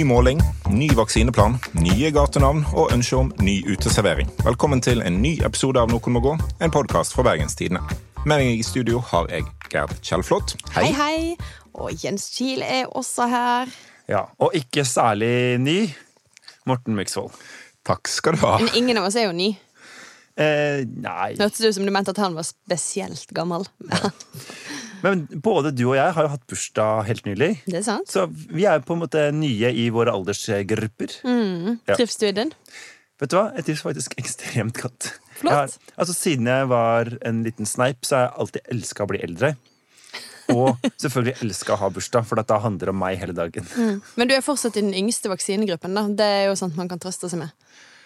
Ny måling, ny vaksineplan, nye gatenavn og ønske om ny uteservering. Velkommen til en ny episode av Noen må gå, en podkast fra Bergens Tidende. Med meg i studio har jeg Gerd Kjellflot. Hei, hei. Og Jens Kiel er også her. Ja, Og ikke særlig ny Morten Myksvold. Takk skal du ha. Men ingen av oss er jo ny. Eh, nei Hørtes ut som du mente at han var spesielt gammel. Men både du og jeg har jo hatt bursdag helt nylig. Det er sant. Så vi er på en måte nye i våre aldersgrupper. Ja. Trives du i den? Vet du hva? Jeg trives faktisk ekstremt godt. Flott. Har, altså Siden jeg var en liten sneip, så har jeg alltid elska å bli eldre. Og selvfølgelig elska å ha bursdag, for da handler det om meg hele dagen. Men du er fortsatt i den yngste vaksinegruppen. da Det er jo sånt man kan trøste seg med.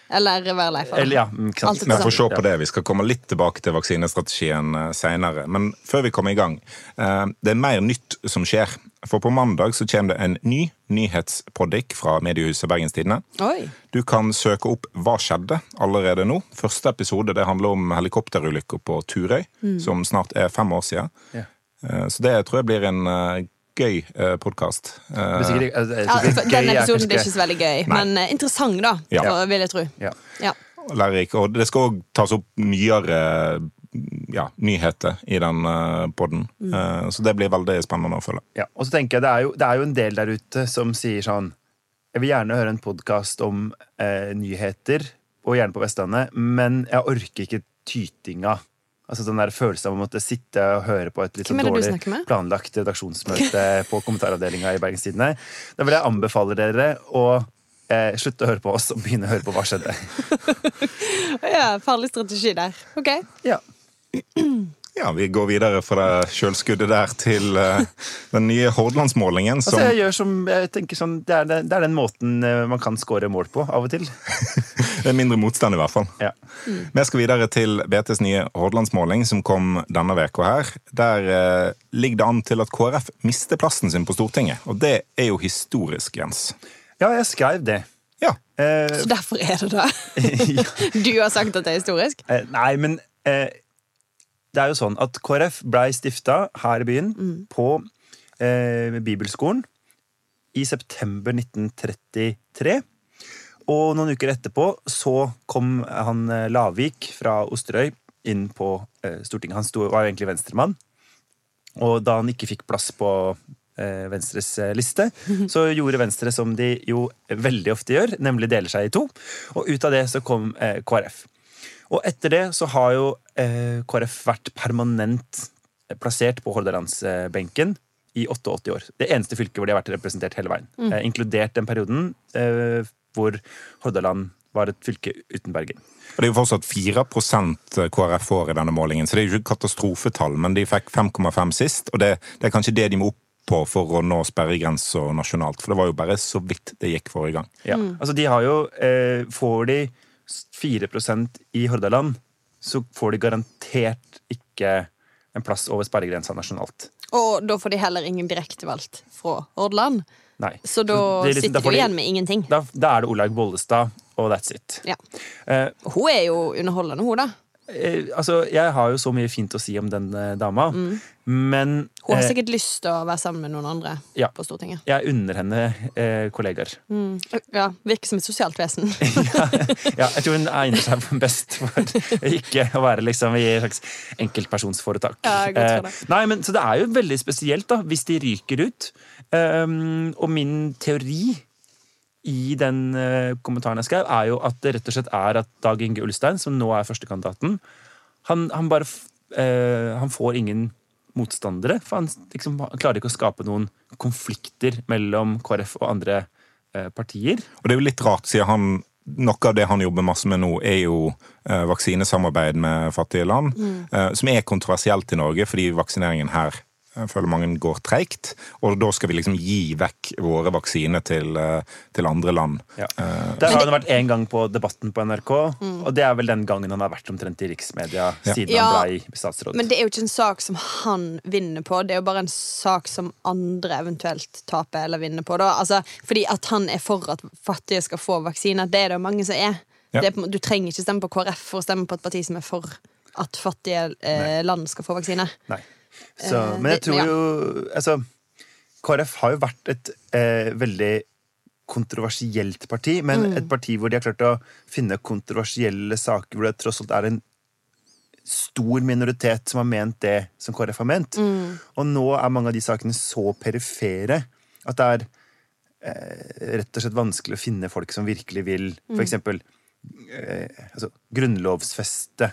Eller være lei for. det. ja, mm, Vi får se på det. Vi skal komme litt tilbake til vaksinestrategien seinere. Men før vi kommer i gang, eh, det er mer nytt som skjer. For på mandag så kommer det en ny nyhetspoddik fra mediehuset Bergenstidene. Oi. Du kan søke opp Hva skjedde allerede nå. Første episode det handler om helikopterulykker på Turøy, som snart er fem år siden. Ja. Eh, Så det tror jeg blir en eh, gøy podkast. Det er sikkert- altså, det er Ja, det gøy, den er episoden blir ikke så veldig gøy, Nei. men eh, interessant, da. Ja. så Vil jeg tro. Ja. Ja. lærerik. Og det skal òg tas opp nyere ja, nyheter i den uh, poden. så det blir veldig spennende å følge. Ja, og så tenker jeg det er, jo, det er jo en del der ute som sier sånn Jeg vil gjerne høre en podkast om eh, nyheter, og gjerne på Vestlandet, men jeg orker ikke tytinga. Altså den der følelsen av å måtte sitte og høre på et litt sånn dårlig planlagt redaksjonsmøte på kommentaravdelinga i Bergens Tidende. Da vil jeg anbefale dere å eh, slutte å høre på oss og begynne å høre på Hva skjedde. ja, Farlig strategi der. Ok. Ja. Ja, Vi går videre fra det sjølskuddet der til uh, den nye Hordalandsmålingen. Som Altså, jeg gjør som jeg tenker sånn, det, er, det er den måten eh, man kan skåre mål på av og til. det er mindre motstand, i hvert fall. Ja. Vi skal videre til BTs nye Hordalandsmåling, som kom denne uka her. Der uh, ligger det an til at KrF mister plassen sin på Stortinget. Og det er jo historisk, Jens. ja, jeg skrev det. Ja. Uh, Så derfor er det det. Du har sagt at det er historisk? Nei, men eh, det er jo sånn at KrF blei stifta her i byen på eh, Bibelskolen i september 1933. Og noen uker etterpå så kom han eh, Lavik fra Osterøy inn på eh, Stortinget. Han sto, var jo egentlig venstremann. Og da han ikke fikk plass på eh, Venstres eh, liste, så gjorde Venstre som de jo veldig ofte gjør, nemlig deler seg i to. Og ut av det så kom eh, KrF. Og etter det så har jo eh, KrF vært permanent plassert på Hordalandsbenken i 88 år. Det eneste fylket hvor de har vært representert hele veien. Eh, inkludert den perioden eh, hvor Hordaland var et fylke uten Bergen. Og Det er jo fortsatt 4 KrF får i denne målingen, så det er jo ikke katastrofetall. Men de fikk 5,5 sist, og det, det er kanskje det de må opp på for å nå sperregrensa nasjonalt. For det var jo bare så vidt det gikk forrige gang. Ja. Altså de har jo eh, Får de 4% i Hordaland, så får de garantert ikke en plass over sperregrensa nasjonalt. Og da får de heller ingen direktevalgt fra Hordaland. Nei. Så da er liksom- sitter da du de- igjen med ingenting. Da, da er det Olaug Bollestad, og that's it. Ja. Uh, Hun er jo underholdende, hun, da. Eh, altså, jeg har jo så mye fint å si om den dama, dama, men Hun har eh, sikkert lyst til å være sammen med noen andre Ja. på Stortinget. jeg unner henne eh, kollegaer. Ja, Virker som et sosialt vesen. Ja, jeg tror hun egner seg best for ikke å være liksom i et slags enkeltpersonsforetak. Ja, godt for Eh, nei, men Så det er jo veldig spesielt da, hvis de ryker ut. Um, og min teori i den eh, kommentaren jeg skrev, er jo at det rett og slett er at Dag Inge Ulstein, som nå er førstekandidaten, han, han bare eh, Han får ingen motstandere. For han, liksom, han klarer ikke å skape noen konflikter mellom KrF og andre eh, partier. Og det er jo litt rart, siden han noe av det han jobber masse med nå, er jo eh, vaksinesamarbeid med fattige land. Eh, som er kontroversielt i Norge, fordi vaksineringen her jeg føler mange går treigt. Og da skal vi liksom gi vekk våre vaksiner til, eh, til andre land. Ja. Eh, Der har han vært én gang på Debatten på NRK, og det er vel den gangen han har vært omtrent i riksmedia siden Ja. han ble statsråd. Men det er jo ikke en sak som han vinner på, det er jo bare en sak som andre eventuelt taper eller vinner på. Da. Altså, fordi at han er for at fattige skal få vaksiner, det er det jo mange som er. Ja. det er. Du trenger ikke stemme på KrF for å stemme på et parti som er for at fattige eh, land skal få vaksine. Nei. Så, Eh, men jeg tror jo Altså, KrF har jo vært et eh, veldig kontroversielt parti, men et parti hvor de har klart å finne kontroversielle saker hvor det tross alt er en stor minoritet som har ment det som KrF har ment. Og nå er mange av de sakene så perifere at det er eh, rett og slett vanskelig å finne folk som virkelig vil. For eksempel eh, altså, grunnlovsfeste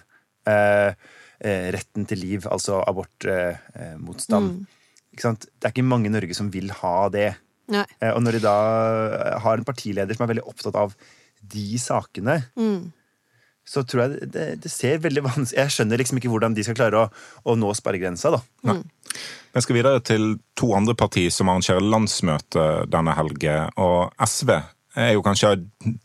eh, retten til liv, altså abortmotstand. Eh, motstand. Det er ikke mange i Norge som vil ha det. Nei. Eh, Og når de da har en partileder som er veldig opptatt av de sakene, så tror jeg det, det ser veldig vanskelig Jeg skjønner liksom ikke hvordan de skal klare å, å nå sperregrensa, da. Vi skal videre til to andre partier som arrangerer landsmøte denne helgen. Og SV er jo kanskje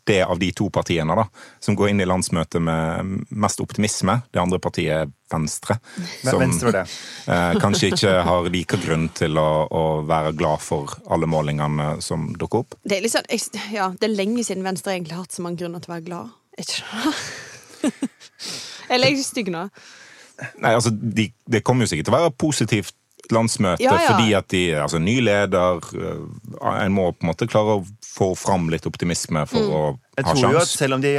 det av de to partiene da, som går inn i landsmøtet med mest optimisme. Det andre partiet er Venstre. Som Venstre det. eh, kanskje ikke har like grunn til å, å være glad for alle målingene som dukker opp. Det er, liksom, ja, det er lenge siden Venstre egentlig har hatt så mange grunner til å være glad. Ikke? Eller er jeg stygg nå? Nei, altså, de, Det kommer jo sikkert til å være positivt landsmøte, Ja, ja. fordi at de altså ny leder øh, En må på en måte klare å få fram litt optimisme for Mm. å Jeg tror jo at selv om de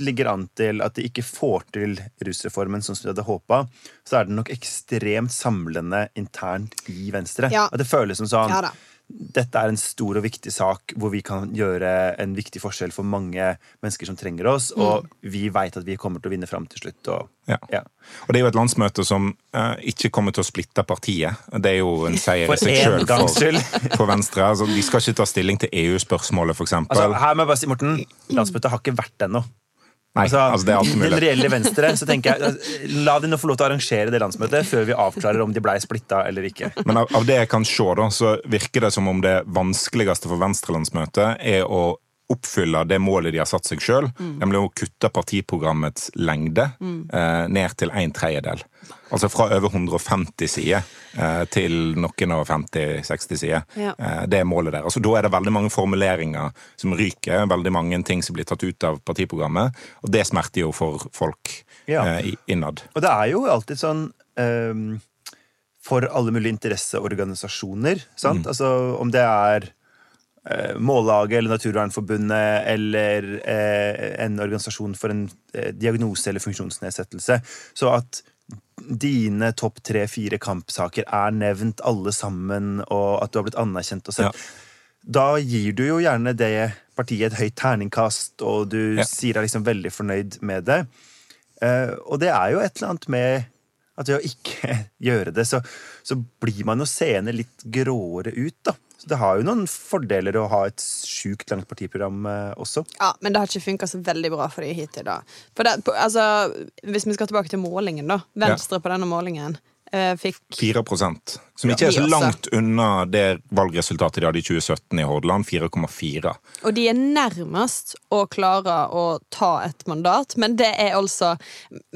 ligger an til at de ikke får til rusreformen sånn som de hadde håpa, så er den nok ekstremt samlende internt i Venstre. Ja. At det føles som sånn Ja da. Dette er en stor og viktig sak hvor vi kan gjøre en viktig forskjell for mange mennesker som trenger oss, Mm. og vi veit at vi kommer til å vinne fram til slutt. Og, Ja. ja. Og det er jo et landsmøte som uh, ikke kommer til å splitte partiet. Det er jo en seier i seg sjøl for, for Venstre. Altså, de skal ikke ta stilling til EU-spørsmålet, f.eks. Altså, her må jeg bare si, Morten, landsmøtet har ikke vært ennå. Nei, Altså, altså, det er alt mulig. den reelle Venstre så tenker jeg altså, La de nå få lov til å arrangere det landsmøtet før vi avklarer om de blei splitta eller ikke. Men av, av det jeg kan se, da, så virker det som om det vanskeligste for Venstre-landsmøtet er å oppfylle det målet de har satt seg sjøl, nemlig å kutte partiprogrammets lengde eh, ned til en tredjedel. Altså fra over 150 sider eh, til noen og 50-60 sider. Ja. Eh, det er målet der. Altså, da er det veldig mange formuleringer som ryker, veldig mange ting som blir tatt ut av partiprogrammet, og det smerter jo for folk Ja. eh, innad. Og det er jo alltid sånn ehm, for alle mulige interesseorganisasjoner. Sant? Mm. Altså om det er Mållaget eller Naturvernforbundet eller eh, en organisasjon for en eh, diagnose eller funksjonsnedsettelse. Så at dine topp tre-fire kampsaker er nevnt alle sammen, og at du har blitt anerkjent og sett. Ja. Da gir du jo gjerne det partiet et høyt terningkast, og du Ja. sier deg liksom veldig fornøyd med det. Eh, og det er jo et eller annet med at ved å ikke gjøre det, så, så blir man jo seende litt gråere ut, da. Så det har jo noen fordeler å ha et sjukt langt partiprogram eh, også. Ja, Men det har ikke funka så veldig bra for de hittil. da det, på, altså, Hvis vi skal tilbake til målingen, da. Venstre på denne målingen fikk 4% som ikke er så langt unna det valgresultatet de hadde i 2017 i Hordaland, 4,4. Og de er nærmest å klare å ta et mandat, men det er altså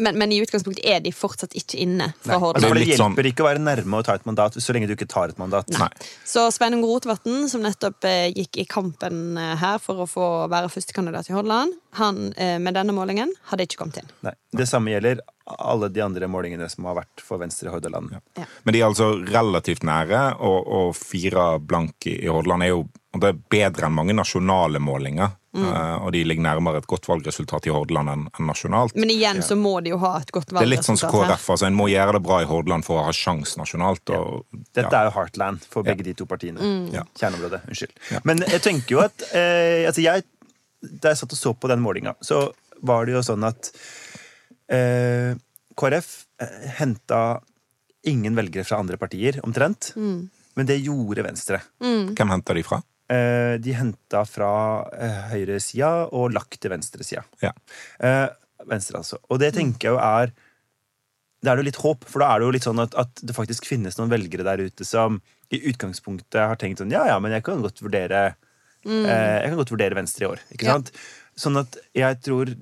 Men, men i utgangspunktet er de fortsatt ikke inne fra det Altså, Hordaland. for det hjelper sånn- hjelper ikke å være nærme å ta et mandat så lenge du ikke tar et mandat. Nei. Så Sveinung Rotevatn, som nettopp eh, gikk i kampen eh, her for å få være førstekandidat i Hordaland, han eh, med denne målingen hadde ikke kommet inn. Nei. Det samme gjelder alle de andre målingene som har vært for Venstre i Hordaland. Ja. Men de er altså relativt nære, og, og fire blank i i Hordaland er jo og det er bedre enn mange nasjonale målinger. Mm. eh, og de ligger nærmere et godt valgresultat i Hordaland enn nasjonalt. Men igjen så må de jo ha et godt valgresultat. Det er litt sånn som. KrF. altså En må gjøre det bra i Hordaland for å ha sjans nasjonalt. Og, Dette ja. er jo heartland for begge de to partiene. Ja. Kjerneområdet. Unnskyld. Men jeg tenker jo at eh, altså jeg, Da jeg satt og så på den målinga, så var det jo sånn at eh, KrF eh, henta ingen velgere fra andre partier, omtrent. Men det gjorde Venstre. Hvem henta de fra? Eh, de henta fra eh, høyresida og lagt til venstresida. Ja. Eh, venstre, altså. Og det tenker jeg jo er Det er det jo litt håp, for da er det jo litt sånn at, at det faktisk finnes noen velgere der ute som i utgangspunktet har tenkt sånn Ja, ja, men jeg kan godt vurdere eh, Jeg kan godt vurdere venstre i år. Ikke Ja. sant? Sånn at jeg tror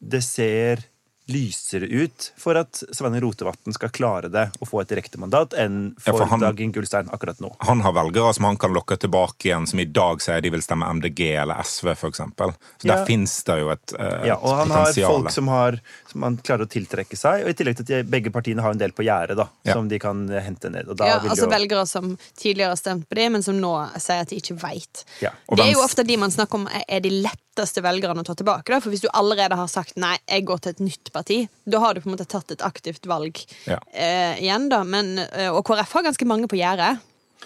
det ser lysere ut for at Sveinung Rotevatn skal klare det og få et direktemandat, enn Ja, for, for han- Dag Inge Ulstein akkurat nå. Han har velgere som han kan lokke tilbake igjen, som i dag sier de vil stemme MDG eller SV, f.eks. Så der fins det jo et, potensial. Ja, og han har folk som, har, som han klarer å tiltrekke seg, og i tillegg til at de, begge partiene har en del på gjerdet da, Ja. som de kan eh, hente ned. Og da Ja, vil altså jo, Velgere som tidligere har stemt på dem, men som nå sier at de ikke veit. Ja. Det er jo ofte de man snakker om er- er de letteste velgerne å ta tilbake. Da. For hvis du allerede har sagt nei, jeg går til et nytt parti, da har du på en måte tatt et aktivt valg Ja. eh, igjen. da men, eh, Og KrF har ganske mange på gjerdet.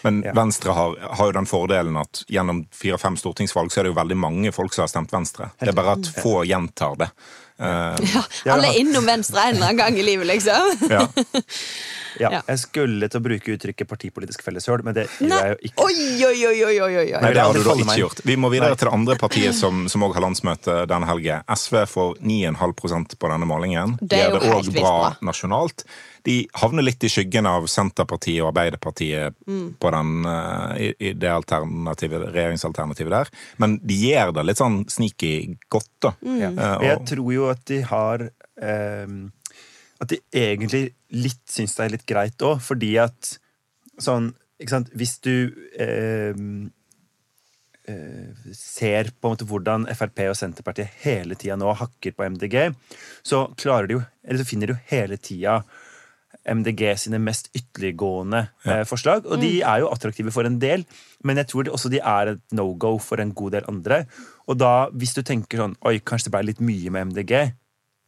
Men Ja. Venstre har, har jo den fordelen at gjennom fire-fem stortingsvalg så er det jo veldig mange folk som har stemt Venstre. Det er bare at få gjentar det. Eh, Ja, alle er innom Venstre en eller annen gang i livet, liksom. ja. ja, Ja. Jeg skulle til å bruke uttrykket partipolitisk felleshøl, men det gjør jeg jo ikke. Oi, oi, oi, oi, oi, oi. Nei, Nei, det har du da ikke gjort. Vi må videre Nei. til det andre partiet som som òg har landsmøte denne helgen. SV får 9,5 på denne målingen. Det er De jo det visst bra bra. nasjonalt. De havner litt i skyggen av Senterpartiet og Arbeiderpartiet Mm. på den, eh, i, i det alternativet, regjeringsalternativet der. Men de gjør det litt sånn sneaky godt, da. Mm. Ja. Eh, Og jeg tror jo at de har eh, At de egentlig litt syns det er litt greit òg, fordi at sånn Ikke sant Hvis du ehm, eh, ser på en måte hvordan Frp og Senterpartiet hele tida nå hakker på MDG, så klarer de jo Eller så finner de jo hele tida MDG sine mest ytterliggående ja. forslag. Og de er jo attraktive for en del, men jeg tror de, også de er et no go for en god del andre. Og da, hvis du tenker sånn Oi, kanskje det ble litt mye med MDG.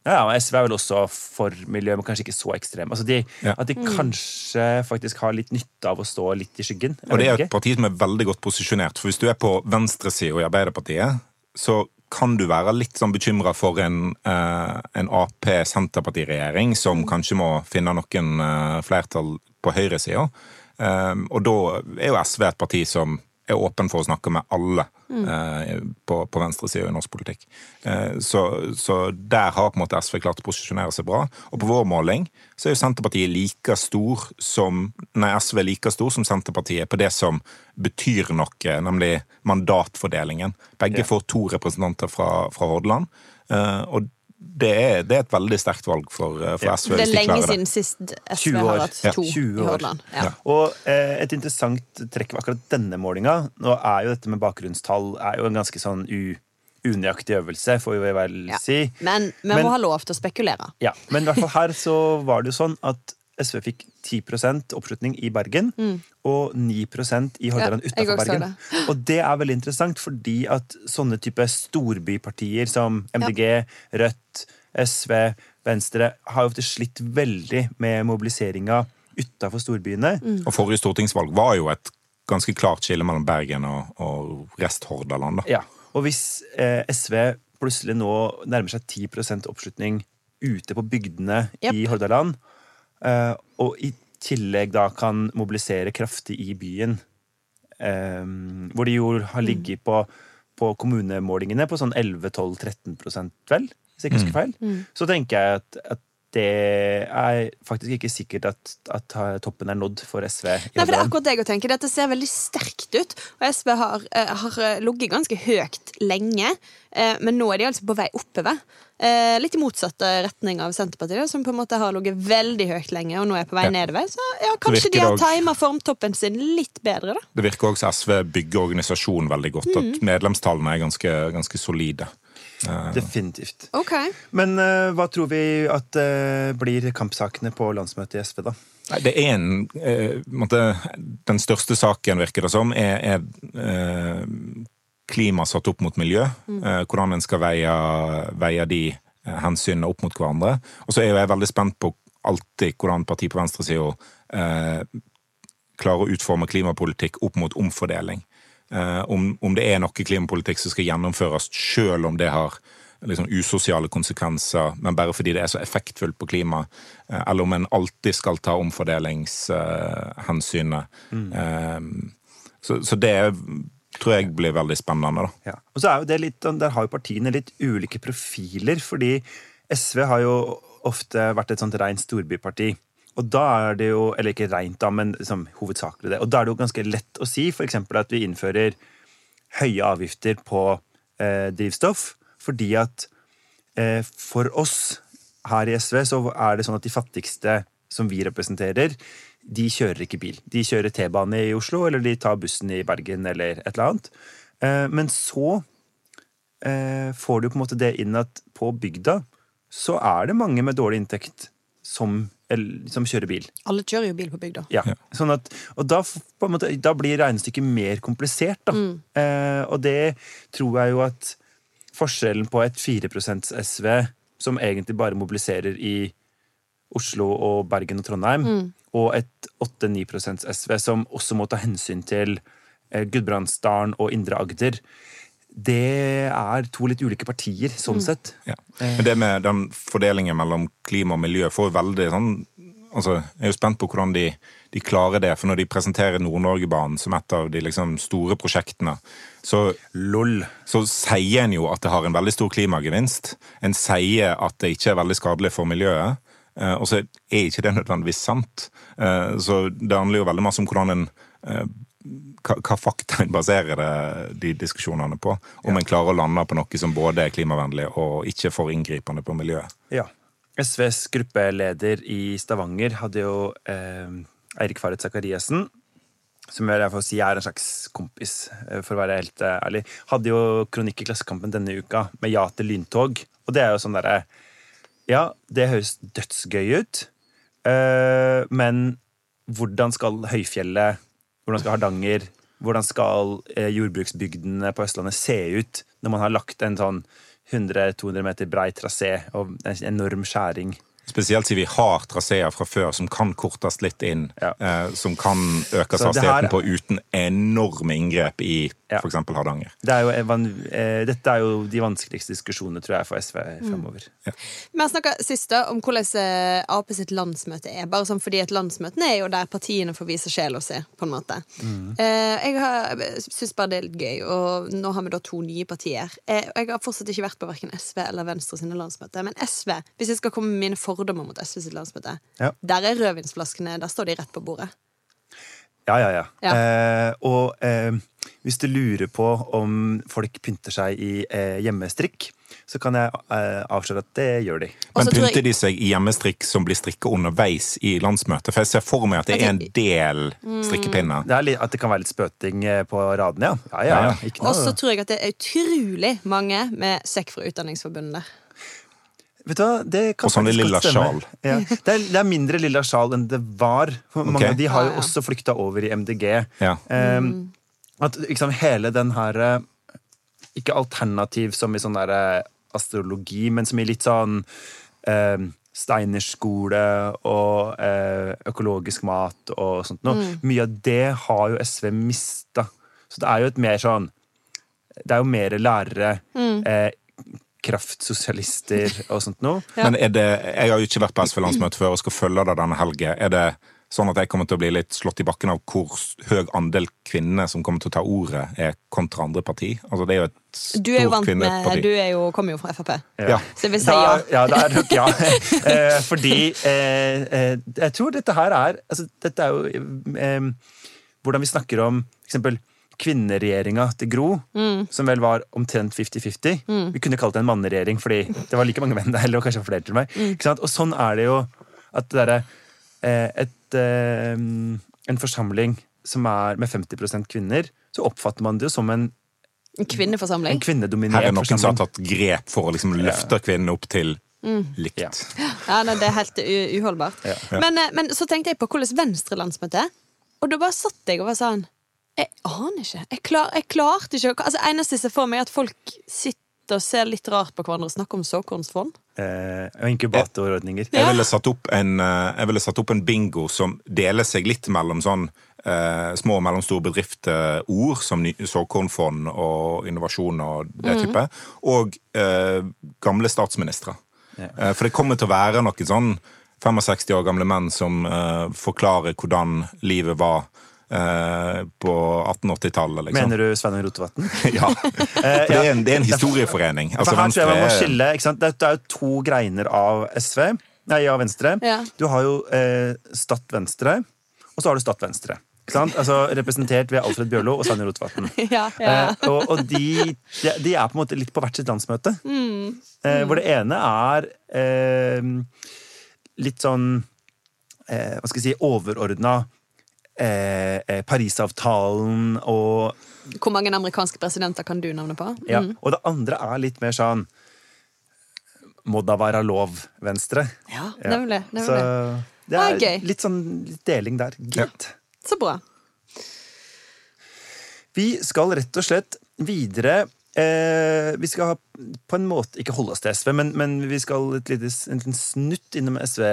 Ja, og SV er vel også for miljø, men kanskje ikke så ekstrem. Altså de, Ja. At de kanskje faktisk har litt nytte av å stå litt i skyggen. Og det er et parti som er veldig godt posisjonert. For hvis du er på venstresida i Arbeiderpartiet, så kan du være litt sånn bekymra for en, eh, en Ap-Senterparti-regjering som kanskje må finne noen eh, flertall på høyresida. Um, og da er jo SV et parti som er åpen for å snakke med alle eh, på, på venstresida i norsk politikk. Eh, så, så der har på en måte SV klart å posisjonere seg bra. Og på vår måling så er jo Senterpartiet like stor som Nei, SV er like stor som Senterpartiet på det som betyr noe, nemlig mandatfordelingen. Begge Ja. får to representanter fra, fra Hordaland. Eh, og det er, det er et veldig sterkt valg for, eh, for Ja. SV. Det er lenge de siden sist SV har hatt Ja. to 20 i år. Hordaland. Ja. Ja. Og eh, et interessant trekk ved akkurat denne målinga Nå er jo dette med bakgrunnstall er jo en ganske sånn u, unøyaktig øvelse, får vi vel Ja. si. Men vi må ha lov til å spekulere. Ja, Men i hvert fall her så var det jo sånn at SV fikk 10% oppslutning i Bergen, og 9% i Hordaland Mm. Ja, utenfor Bergen. Og det er veldig interessant, fordi at sånne type storbypartier som MDG, Rødt, SV, Venstre har jo ofte slitt veldig med mobiliseringa utafor storbyene. Mm. Og forrige stortingsvalg var jo et ganske klart skille mellom Bergen og, og rest-Hordaland. Ja, og hvis eh, SV plutselig nå nærmer seg 10% oppslutning ute på bygdene yep. i Hordaland, og i tillegg da kan mobilisere kraftig i byen, eh, hvor de jo har ligget på, på kommunemålingene på sånn 11-12-13% vel, hvis jeg ikke husker feil, så tenker jeg at, at det er faktisk ikke sikkert at, at toppen er nådd for SV. Nei, for det er akkurat det jeg tenker. Dette ser veldig sterkt ut. Og SV har, eh, har eh, ligget ganske høyt lenge, eh, men nå er de altså på vei oppover. Eh, litt i motsatt eh, retning av Senterpartiet, som på en måte har ligget veldig høyt lenge, og nå er på vei Ja. nedover. Så ja, kanskje de har tima formtoppen sin litt bedre, da. Det virker også SV bygger organisasjonen veldig godt. At medlemstallene er ganske, ganske solide. Definitivt. Okay. Men uh, hva tror vi at uh, blir kampsakene på landsmøtet i SV, da? Nei, Det er en uh, måtte, Den største saken, virker det som, er, er eh, klima satt opp mot miljø. Eh, hvordan en skal veie, veie de eh, hensynene opp mot hverandre. Og så er jo jeg veldig spent på alltid hvordan partiet på venstresida eh, klarer å utforme klimapolitikk opp mot omfordeling. Eh, om, om det er noe klimapolitikk som skal gjennomføres selv om det har liksom usosiale konsekvenser, men bare fordi det er så effektfullt på klima, eh, eller om en alltid skal ta omfordelingshensynet. Eh, så, så det tror jeg blir veldig spennende, da. Ja. Og så er jo det litt, Der har jo partiene litt ulike profiler, fordi SV har jo ofte vært et sånt rent storbyparti. Og da er det jo, eller ikke rent, da, men liksom, hovedsakelig det. Og da er det jo ganske lett å si f.eks. at vi innfører høye avgifter på eh, drivstoff, fordi at eh, for oss her i SV så er det sånn at de fattigste som vi representerer, de kjører ikke bil. De kjører T-bane i Oslo, eller de tar bussen i Bergen, eller et eller annet. Eh, men så eh, får du på en måte det inn at på bygda så er det mange med dårlig inntekt som, som kjører bil. Alle kjører jo bil på bygda. Ja. Sånn at, og da, på en måte, da blir regnestykket mer komplisert. Da. Eh, og det tror jeg jo at forskjellen på et 4% SV, som egentlig bare mobiliserer i Oslo og Bergen og Trondheim, og et 8-9 SV, som også må ta hensyn til eh, Gudbrandsdalen og Indre Agder, det er to litt ulike partier, sånn sett. Ja. Men det med den fordelingen mellom klima og miljø får veldig sånn altså, Jeg er jo spent på hvordan de, de klarer det. For når de presenterer Nord-Norgebanen som et av de liksom, store prosjektene, så, LOL. så sier en jo at det har en veldig stor klimagevinst. En sier at det ikke er veldig skadelig for miljøet. eh, Og så er ikke det nødvendigvis sant. Eh, Så det handler jo veldig masse om hvordan en eh, hva, hva fakta baserer det, de diskusjonene på. Om en klarer å lande på noe som både er klimavennlig og ikke for inngripende på miljøet. Ja. SVs gruppeleder i Stavanger hadde jo eh, Eirik Faret Sakariassen, som jeg får si er en slags kompis, eh, for å være helt eh, ærlig, hadde jo kronikk i Klassekampen denne uka med ja til lyntog. Og det er jo sånn derre Ja, det høres dødsgøy ut, eh, men hvordan skal Høyfjellet, hvordan skal Hardanger, hvordan skal eh, jordbruksbygdene på Østlandet se ut når man har lagt en sånn 100-200 meter brei trasé og en enorm skjæring. Spesielt siden vi har traseer fra før som kan kortes litt inn. Ja. Eh, som kan økes Så her- hastigheten på uten enorme inngrep i Ja. f.eks. Hardanger. Det er jo, en eh, dette er jo de vanskeligste diskusjonene, tror jeg, for SV fremover. Vi har snakka sist da om hvordan eh, Ap sitt landsmøte er. Bare sånn fordi at Landsmøtene er jo der partiene får vise sjela si, på en måte. Eh, jeg har- syns bare det er litt gøy, og nå har vi da to nye partier. Eh, jeg har fortsatt ikke vært på verken SV eller Venstre sine landsmøter. Men SV, hvis jeg skal komme med mine fordommer mot SV sitt landsmøte, Ja. der er rødvinsflaskene Der står de rett på bordet. Ja, ja, ja. Ja. Eh, og eh, hvis du lurer på om folk pynter seg i eh, hjemmestrikk, så kan jeg eh, avsløre at det gjør de. Men pynter jeg- de seg i hjemmestrikk som blir strikka underveis i landsmøtet? For jeg ser for meg at det er en del strikkepinner. Det er litt, at det kan være litt spøting eh, på radene, ja. Ja, ja, Ja, ja. Og så tror jeg at det er utrolig mange med sekk fra Utdanningsforbundet der. Vet du hva, det kan Og sånne faktisk lilla stemme. sjal. Ja. Det, er, det er mindre lilla sjal enn det var. Mange okay. av de har jo ja. også flykta over i MDG. Ja. Um, at liksom hele den her eh, Ikke alternativ som i sånn der eh, astrologi, men som i litt sånn eh, Steinerskole og uh, økologisk mat og sånt noe. Mye av det har jo SV mista. Så det er jo et mer sånn Det er jo mer lærere, eh, kraftsosialister og sånt noe. Ja. Men er det, jeg har jo ikke vært på SV-landsmøte før og skal følge det denne helgen. Er det sånn at jeg kommer til å bli litt slått i bakken av hvor høy andel kvinner som kommer til å ta ordet, er kontra andre parti? Altså, det er jo et Du er jo stort vant med. Du er jo, kommer jo fra Frp. Ja. Så jeg vil si Da, ja. ja, det er nok ja. Eh, fordi eh, eh, jeg tror dette her er altså, Dette er jo eh, hvordan vi snakker om for eksempel kvinneregjeringa til Gro, som vel var omtrent 50-50. Vi kunne kalt det en manneregjering, fordi det var like mange menn der. eller kanskje flere til meg. Ikke sant? Og sånn er det jo at det derre eh, eh, En forsamling som er med 50% kvinner, så oppfatter man det jo som en, En kvinneforsamling. en kvinnedominert Her er noen som har tatt grep for å liksom løfte kvinnene opp til likt. Ja. Ja, nei, Det er helt uholdbart. Ja. Men, eh, men så tenkte jeg på hvordan Venstre-landsmøtet er. Og da bare satt jeg og var sånn Jeg aner ikke. Jeg, klar, jeg klarte ikke altså, Eneste jeg ser for meg, er at folk sitter og ser litt rart på hverandre og snakker om såkornsfond. Eh, og inkubatorordninger. Jeg ville satt opp en, eh, jeg ville satt opp en bingo som deler seg litt mellom sånn eh, små og mellomstore bedrifter-ord, som såkornfond og innovasjon og det type, og eh, gamle statsministre. Eh, for det kommer til å være noen sånn 65 år gamle menn som eh, forklarer hvordan livet var eh, på 1880-tallet, liksom. Mener du Sveinung Rotevatn? Ja. For det er en, det er en historieforening. Altså, For her tror jeg man må skille, ikke sant? Det er jo to greiner av SV, nei, av Venstre. Ja. Du har jo eh, Stadt Venstre, og så har du Stadt Venstre. Ikke sant? Altså Representert ved Alfred Bjørlo og Sveinung Rotevatn. Ja, ja. Eh, og og de, de, er på en måte litt på hvert sitt landsmøte. Eh, Hvor det ene er eh, litt sånn eh, Hva skal jeg si overordna eh, eh, Parisavtalen og Hvor mange amerikanske presidenter kan du navnet på? ja, Og det andre er litt mer sånn Må da være lov, Venstre. Ja, nemlig. nemlig. Så det Ah, er gøy. litt sånn litt deling der. Gitt. Så bra. Vi skal rett og slett videre. Eh, vi skal ha, på en måte ikke holde oss til SV, men, men vi skal et lite, en liten snutt innom SV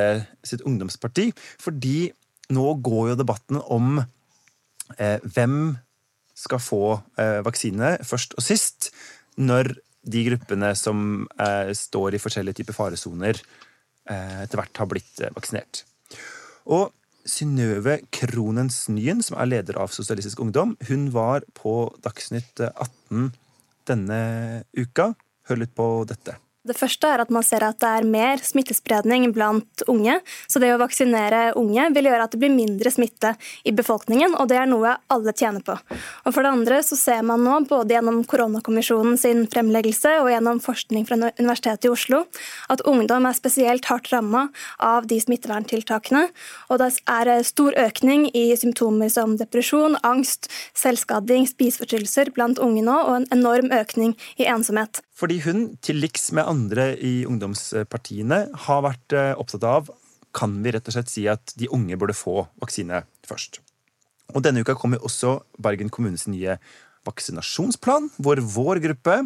sitt ungdomsparti. Fordi nå går jo debatten om eh, hvem skal få eh, vaksine først og sist, når de gruppene som eh, står i forskjellige typer faresoner, eh, etter hvert har blitt eh, vaksinert. Og Synnøve Kronens Nyen, som er leder av Sosialistisk Ungdom, hun var på Dagsnytt 18 denne uka. Hør litt på dette. Det første er at man ser at det er mer smittespredning blant unge. Så det å vaksinere unge vil gjøre at det blir mindre smitte i befolkningen, og det er noe alle tjener på. Og For det andre så ser man nå, både gjennom koronakommisjonen sin fremleggelse og gjennom forskning fra Universitetet i Oslo, at ungdom er spesielt hardt ramma av de smitteverntiltakene. Og det er stor økning i symptomer som depresjon, angst, selvskading, spiseforstyrrelser blant unge nå, og en enorm økning i ensomhet. Fordi hun, til liks med andre i ungdomspartiene, har vært eh, opptatt av kan vi rett og slett si at de unge burde få vaksine først. Og Denne uka kommer også Bergen kommunes nye vaksinasjonsplan, hvor vår gruppe,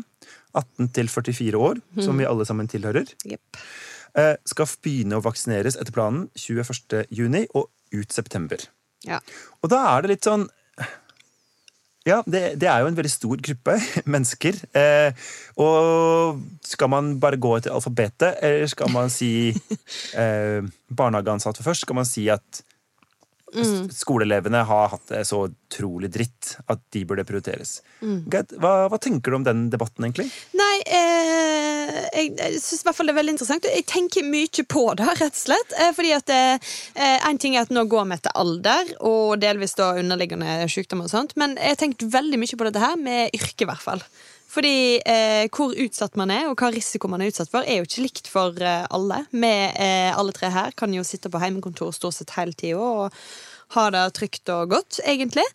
18 til 44 år, som vi alle sammen tilhører, eh, skal begynne å vaksineres etter planen 21. juni og ut september. Ja. Og da er det litt sånn Ja, det, det er jo en veldig stor gruppe mennesker. Eh, og skal man bare gå etter alfabetet, eller skal man si eh, barnehageansatte først? Skal man si at Mm. skoleelevene har hatt det så utrolig dritt at de burde prioriteres? Mm. Hva, hva tenker du om den debatten, egentlig? Nei, eh, jeg, jeg syns i hvert fall det er veldig interessant. Jeg tenker mye på det, rett og slett. Eh, fordi at én En ting er at nå går vi etter alder, og delvis da underliggende sykdom og sånt, men jeg har tenkt veldig mye på dette her med yrke, i hvert fall. Fordi eh, hvor utsatt man er, og hva risiko man er utsatt for, er jo ikke likt for eh, alle. Vi eh, alle tre her kan jo sitte på heimekontor stort sett hele tida og ha det trygt og godt, egentlig.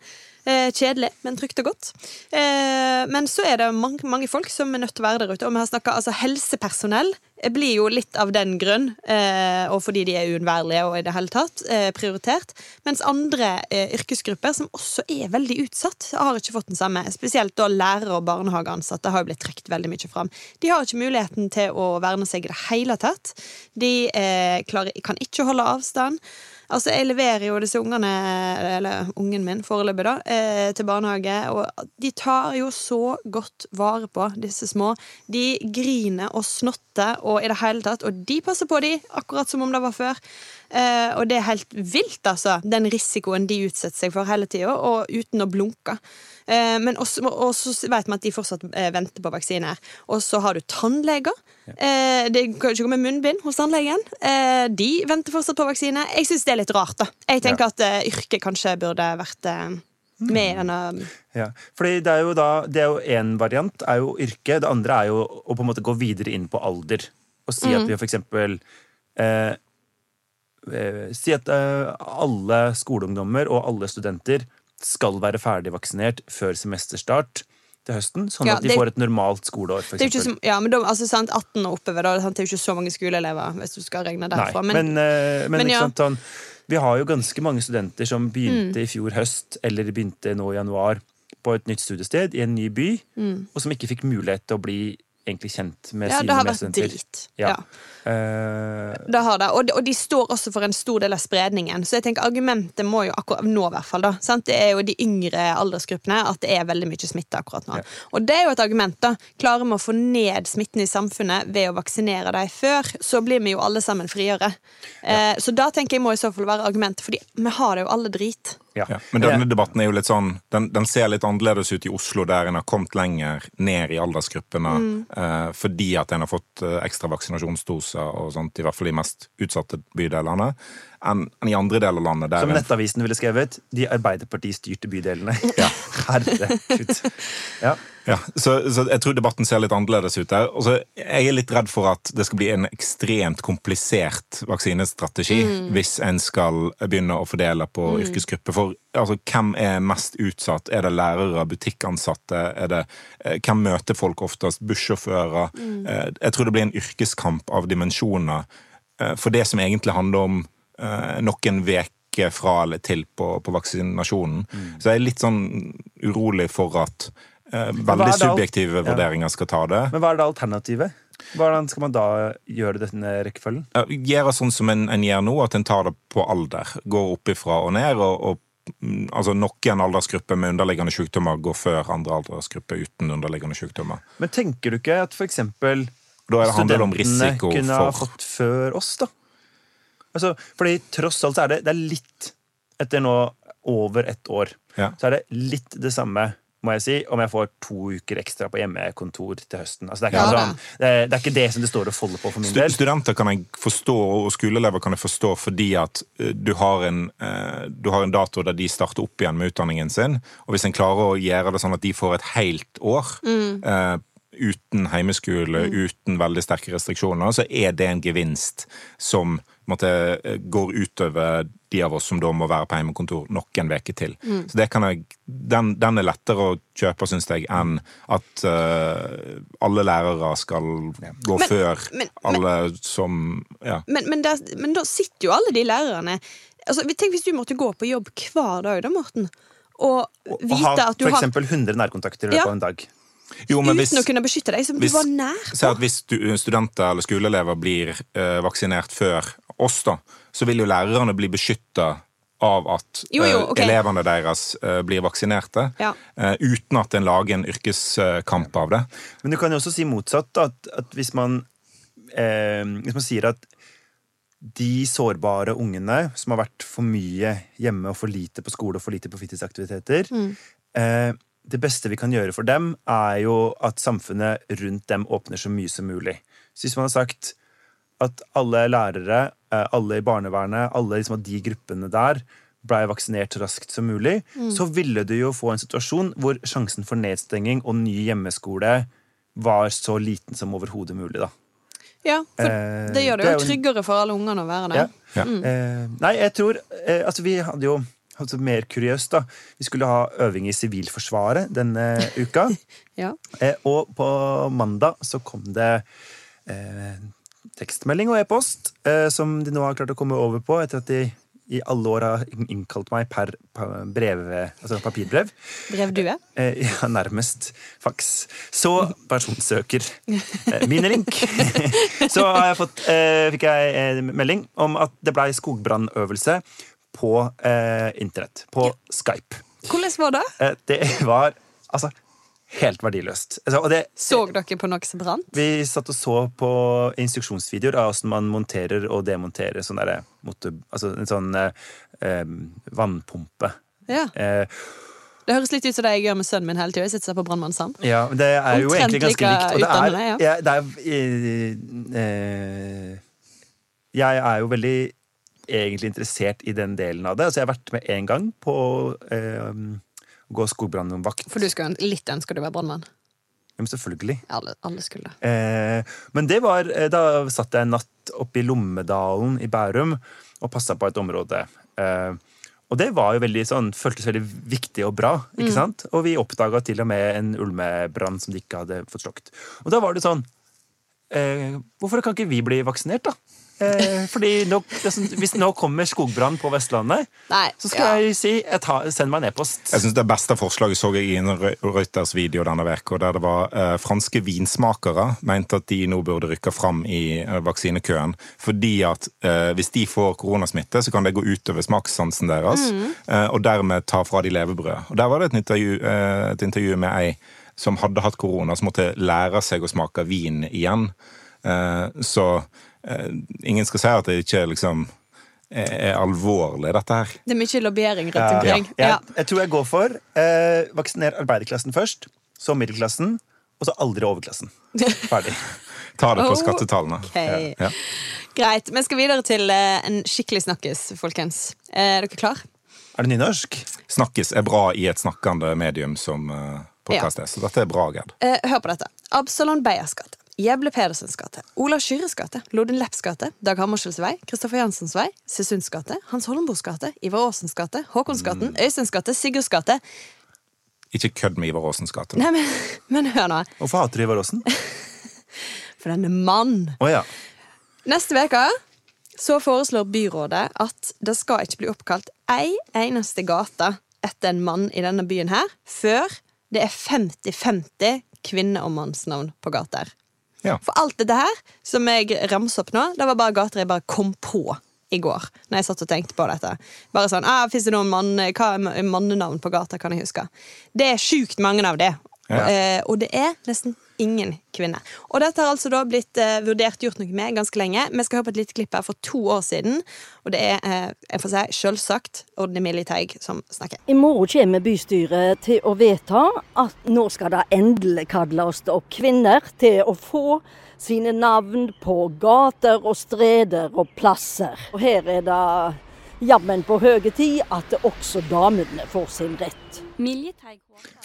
Eh, kjedelig, men trygt og godt. Eh, men så er det mange, mange folk som er nødt til å være der ute. Og vi har snakket, altså Helsepersonell blir jo litt av den grunn, eh, og fordi de er uunnværlige og i det hele tatt prioritert. Mens andre yrkesgrupper som også er veldig utsatt, har ikke fått den samme. Spesielt da lærere og barnehageansatte har jo blitt trukket veldig mye fram. De har ikke muligheten til å verne seg i det hele tatt. De klarer, kan ikke holde avstand. Altså, Jeg leverer jo disse ungene, eller ungen min foreløpig, da, eh, til barnehage, og de tar jo så godt vare på disse små. De griner og snotter og i det hele tatt, og de passer på de, akkurat som om det var før. Eh, og det er helt vilt, altså, den risikoen de utsetter seg for hele tida, og uten å blunke. Eh, men også, og så vet vi at de fortsatt eh, venter på vaksiner. Og så har du tannleger. Ja. det kan ikke gå med munnbind hos tannlegen. De venter fortsatt på vaksine. Jeg syns det er litt rart. da Jeg tenker at eh, yrket kanskje burde vært eh, med enn denne Ja, fordi det er jo da Det er jo én variant, er jo yrke. Det andre er jo å på en måte gå videre inn på alder. Og si at vi eksempel eh, eh, Si at eh, alle skoleungdommer og alle studenter skal være ferdig vaksinert før semesterstart til høsten, sånn Ja, at de det- får et normalt skoleår. For så, ja, men de, altså, sant, 18 og oppover, da, sant, det er jo ikke så mange skoleelever. Hvis du skal regne Nei, derfra men, eh, men, men ja. sant, sånn, vi har jo ganske mange studenter som begynte i fjor høst, eller begynte nå i januar, på et nytt studiested i en ny by, og som ikke fikk mulighet til å bli egentlig kjent med ja, sine det har vært medstudenter. drit. Ja. Ja. Uh, Det har det, og de, og de står også for en stor del av spredningen. Så jeg tenker argumentet må jo akkurat nå, i hvert fall da, sant? Det er jo de yngre aldersgruppene at det er veldig mye smitte akkurat nå. Ja. Og det er jo et argument. da. Klarer vi å få ned smitten i samfunnet ved å vaksinere dem før, så blir vi jo alle sammen friere. Uh, så da tenker jeg må i så fall være argumentet, fordi vi har det jo alle drit. Ja. Ja, men denne debatten er jo litt sånn den, den ser litt annerledes ut i Oslo, der en har kommet lenger ned i aldersgruppene eh, fordi at en har fått eh, ekstra vaksinasjonsdoser og sånt, i hvert fall i mest utsatte bydelene, enn i andre deler av landet. Der Som Nettavisen ville skrevet, de Arbeiderparti-styrte bydelene. Ja. Herregud. Ja. Ja, så, så jeg tror debatten ser litt annerledes ut der. Og så jeg er litt redd for at det skal bli en ekstremt komplisert vaksinestrategi hvis en skal begynne å fordele på yrkesgrupper. For altså, hvem er mest utsatt? Er det lærere, butikkansatte? Er det, eh, hvem møter folk oftest? Bussjåfører? Mm. jeg tror det blir en yrkeskamp av dimensjoner eh, for det som egentlig handler om eh, noen veke fra eller til på, på vaksinasjonen. Så jeg er litt sånn urolig for at eh, veldig subjektive alt- vurderinger skal ta det. Men hva er det alternativet? Hvordan skal man da gjøre denne rekkefølgen? Gjøre sånn som en, en gjør nå, at en tar det på alder. Går opp ifra og ned. og, og mm, altså Noen aldersgrupper med underliggende sykdommer går før andre aldersgrupper uten underliggende sykdommer. Men tenker du ikke at om studentene kunne ha fått før oss, da? Altså, fordi tross alt så er det, det er litt Etter nå over ett år, Ja. så er det litt det samme, må jeg si, om jeg får to uker ekstra på hjemmekontor til høsten. Altså, det, er ikke Ja, sånn, det, er, det er ikke det som det står og folder på for min Stu- del. Studenter kan jeg forstå, og skoleelever kan jeg forstå fordi at eh, du har, en, eh, du har en dato der de starter opp igjen med utdanningen sin. Og hvis en klarer å gjøre det sånn at de får et helt år eh, uten heimeskole, uten veldig sterke restriksjoner, så er det en gevinst som måte, eh, går utover de av oss som da må være på heimekontor noen uker til. Så det kan jeg, den, den er lettere å kjøpe, syns jeg, enn at uh, alle lærere skal gå Men- før men- alle som Ja. Men, men, der, men da sitter jo alle de lærerne altså, Tenk hvis du måtte gå på jobb hver dag, da, Morten. Og Og vite ha at du for har eksempel 100 nærkontakter i Ja. løpet av en dag. Jo, men hvis, Uten å kunne beskytte deg, som hvis, du var nær på. at hvis studenter eller skoleelever blir uh, vaksinert før oss, da, så vil jo lærerne bli beskytta av at Jo, jo, okay. elevene deres eh, blir vaksinerte, Ja. eh, uten at en lager en yrkeskamp av det. Men du kan jo også si motsatt. At, at hvis, man, eh, hvis man sier at de sårbare ungene som har vært for mye hjemme og for lite på skole og for lite på fritidsaktiviteter eh, Det beste vi kan gjøre for dem, er jo at samfunnet rundt dem åpner så mye som mulig. Så hvis man har sagt at alle lærere, eh, alle i barnevernet, alle liksom av de gruppene der blei vaksinert raskt som mulig, så ville du jo få en situasjon hvor sjansen for nedstenging og ny hjemmeskole var så liten som overhodet mulig. da. Ja, for Eh, det gjør det det er jo tryggere for alle ungene å være Ja. der. Ja. Eh, nei, jeg tror eh, Altså, vi hadde jo altså, mer kuriøst, da. Vi skulle ha øving i Sivilforsvaret denne uka. Ja. Eh, og på mandag så kom det eh, tekstmelding og e-post eh, som de nå har klart å komme over på etter at de i alle år har innkalt meg per brev, altså papirbrev. Brevdue. Eh, ja, nærmest faks. Så personsøker eh, minelink. Så har jeg fått, eh, fikk jeg en melding om at det blei skogbrannøvelse på eh, internett. På Skype. Hvordan var det? Eh, det var altså helt verdiløst. Altså, det, Så dere på noe som brant? vi satt og så på instruksjonsvideoer av hvordan man monterer og demonterer sånn der, motor... Altså en sånn eh, eh, vannpumpe. Ja. Eh, Det høres litt ut som det jeg gjør med sønnen min hele tida. Jeg sitter på Brannmann Sam. Ja, men det er jo Omtrent egentlig ganske likt. Det er, utdannende, ja. det er eh, eh, Jeg er jo veldig egentlig interessert i den delen av det. Altså, jeg har vært med én gang på eh, gå skogbrannvakt. For du skulle litt ønske du var brannmann. Ja, men selvfølgelig. Alle, alle skulle. Eh, men det var eh, Da satt jeg en natt oppe i Lommedalen i Bærum og passa på et område. Eh, og det var jo veldig sånn, føltes veldig viktig og bra. ikke sant? Og vi oppdaga til og med en ulmebrann som de ikke hadde fått slokt. Og da var det sånn eh, Hvorfor kan ikke vi bli vaksinert, da? Eh, fordi nå, det sånn, Hvis nå kommer skogbrann på Vestlandet, Nei, så skal ja. jeg si jeg tar, send meg en e-post. Jeg synes Det beste forslaget så jeg i en Reuters video denne uka, der det var eh, franske vinsmakere mente at de nå burde rykke fram i eh, vaksinekøen. Fordi at eh, hvis de får koronasmitte, så kan det gå utover smakssansen deres. Eh, og dermed ta fra de levebrød. Og Der var det et intervju, eh, et intervju med ei som hadde hatt korona, som måtte lære seg å smake vin igjen. Eh, så ingen skal si at det ikke liksom er, alvorlig, dette her. Det er mye lobbyering rundt omkring. Jeg, Ja. jeg tror jeg går for eh, vaksiner arbeiderklassen først, så middelklassen, og så aldri overklassen. Ferdig. Ta det på Oh, skattetallene. Okay. Ja. Ja. Greit. Vi skal videre til eh, en skikkelig snakkis, folkens. Er dere klar? Er det nynorsk? Snakkes er bra i et snakkende medium som eh, podkast er, så dette er bra, Gerd. Eh, hør på dette. Absalon Beyers gate. Jeble Pedersens gate. Olav Skyres gate. Lodin Lepps gate. Dag Hammarskjölds vei. Kristoffer Jansens vei. Sesunds gate. Hans Holmbos gate. Ivar Aasens gate. Håkonsgaten. Øysteins gate. Sigurds gate. Ikke kødd med Ivar Aasens gate. Nei, men, men hør nå. Hvorfor hater du Ivar Aasen? For denne mann. Oh, ja. Neste uke så foreslår byrådet at det skal ikke bli oppkalt ei eneste gate etter en mann i denne byen her før det er 50-50 kvinne- og mannsnavn på gater. Ja. For alt dette her som jeg ramser opp nå, det var bare gater jeg bare kom på i går. Når jeg satt og tenkte på dette. Bare sånn, ah, Fins det noen mann, hva mannenavn på gata? Kan jeg huske. Det er sjukt mange av det. Ja. Eh, og det er nesten ingen kvinner. Og dette har altså da blitt eh, vurdert gjort noe med ganske lenge. Vi skal høre på et lite klipp her for to år siden. Og det er eh, jeg får si, selvsagt Odne Militeig som snakker. I morgen kommer bystyret til å vedta at nå skal det endelig kalles opp kvinner til å få sine navn på gater og streder og plasser. Og her er det jammen på høye tid at også damene får sin rett.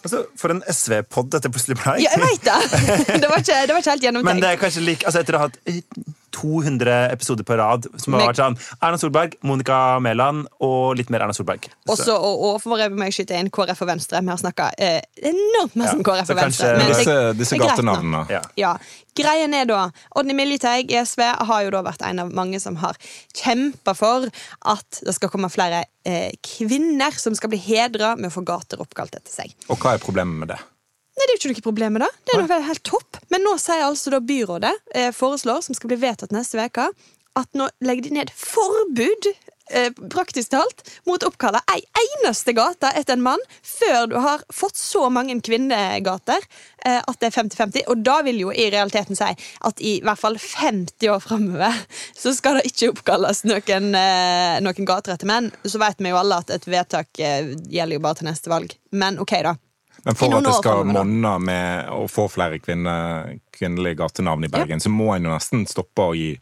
Altså, For en SV-pod dette plutselig ble. Ja, jeg veit det! Det var ikke, det var ikke helt Men det er kanskje like, altså Etter å ha hatt 200 episoder på rad som har vært sånn Erna Solberg, Monica Mæland og litt mer Erna Solberg. Også, og, og for å meg skyte inn KrF og Venstre. Vi har snakka eh, enormt masse Ja, om KrF og Venstre. kanskje- men Disse, disse gatenavnene. Ja. Ja. Greien er da Odny Militeig i SV har jo da vært en av mange som har kjempa for at det skal komme flere eh, kvinner som skal bli hedra med å få gater oppkalt etter seg. Og hva er problemet med det? Nei, Det er jo ikke noe problem med det. Det er noe helt topp. Men nå sier altså da byrådet, eh, foreslår, som skal bli vedtatt neste uke, at nå legger de ned forbud, eh, praktisk talt, mot å oppkalle ei eneste gate etter en mann før du har fått så mange kvinnegater eh, at det er 50-50. Og da vil jo i realiteten si at i hvert fall 50 år framover så skal det ikke oppkalles noen, eh, noen gater etter menn. Så vet vi jo alle at et vedtak eh, gjelder jo bare til neste valg. Men ok, da. Men for at det skal monne med å få flere kvinne, kvinnelige gatenavn i Bergen, så må en jo nesten stoppe å gi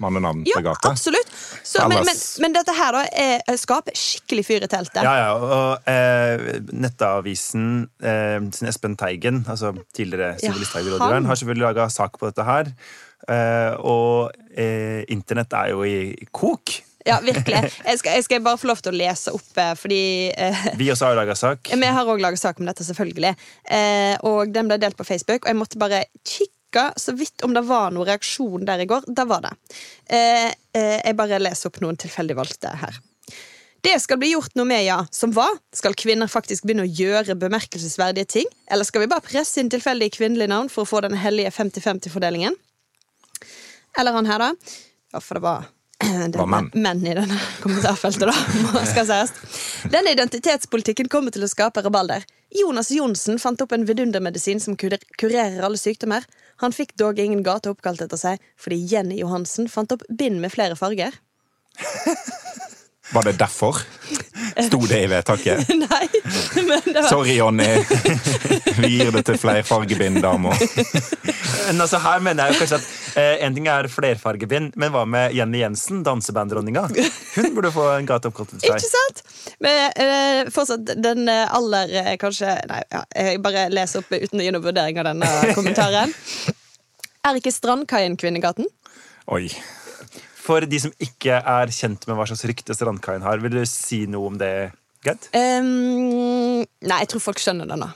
mannenavn Ja, til Ja, absolutt. Så, men, men, men dette her da er, skaper skikkelig fyr i teltet. Ja, ja, og eh, Nettavisen eh, sin Espen Teigen, altså tidligere Ja, sivilisteigerrådgiveren, han. har selvfølgelig laga sak på dette her. Eh, og eh, internett er jo i kok. Ja, virkelig. Jeg skal, jeg skal bare få lov til å lese opp, eh, fordi eh, Vi også har laga sak. Vi har òg laget sak om dette, selvfølgelig. Eh, og den ble delt på Facebook, og jeg måtte bare kikke så vidt om det var noen reaksjon der i går. Det var det. Eh, eh, jeg bare leser opp noen tilfeldig valgte her. Det skal bli gjort noe med, ja. Som hva? Skal kvinner faktisk begynne å gjøre bemerkelsesverdige ting? Eller skal vi bare presse inn tilfeldige kvinnelige navn for å få den hellige 50-50-fordelingen? Eller han her, da. Ja, for det var det var menn. menn i denne kommentarfeltet, da. skal sies. Denne identitetspolitikken kommer til å skape rabalder. Jonas Johnsen fant opp en vidundermedisin som kurerer alle sykdommer. Han fikk dog ingen gate oppkalt etter seg, fordi Jenny Johansen fant opp bind med flere farger. Var det derfor? Sto det i vedtaket? Nei, men det var Sorry, Jonny. Vi gir det til flerfargebind, damer. Men altså, her mener jeg jo kanskje at eh, En ting er flerfargebind, men hva med Jenny Jensen, dansebanddronninga? Hun burde få en gate oppkalt etter Ikke sant? Men eh, fortsatt den eh, aller eh, kanskje Nei, ja, jeg bare leser opp uten å gi noen vurdering av denne kommentaren. Er ikke Strandkaien Kvinnegaten? Oi. For de som ikke er kjent med hva slags rykte Strandkaien har, vil du si noe om det, Gerd? Um, nei, jeg tror folk skjønner det nå.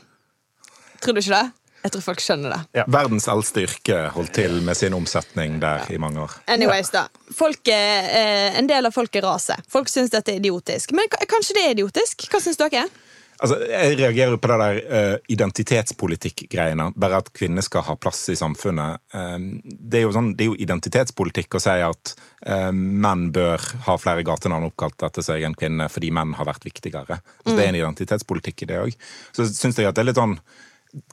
Tror du ikke det? Jeg tror folk skjønner det. Verdens eldste yrke holdt til med sin omsetning der i mange år. Anyways, da. folk, eh, en del av folk er raset. Folk syns dette er idiotisk. Men kanskje det er idiotisk? Hva syns dere? Altså, jeg reagerer på det der uh, identitetspolitikk-greiene. Bare at kvinner skal ha plass i samfunnet. Um, det, er sånn, det er jo identitetspolitikk å si at uh, menn bør ha flere gatenavn oppkalt etter seg enn kvinner fordi menn har vært viktigere. Altså, Det er en identitetspolitikk i det òg. Så syns jeg at det er litt sånn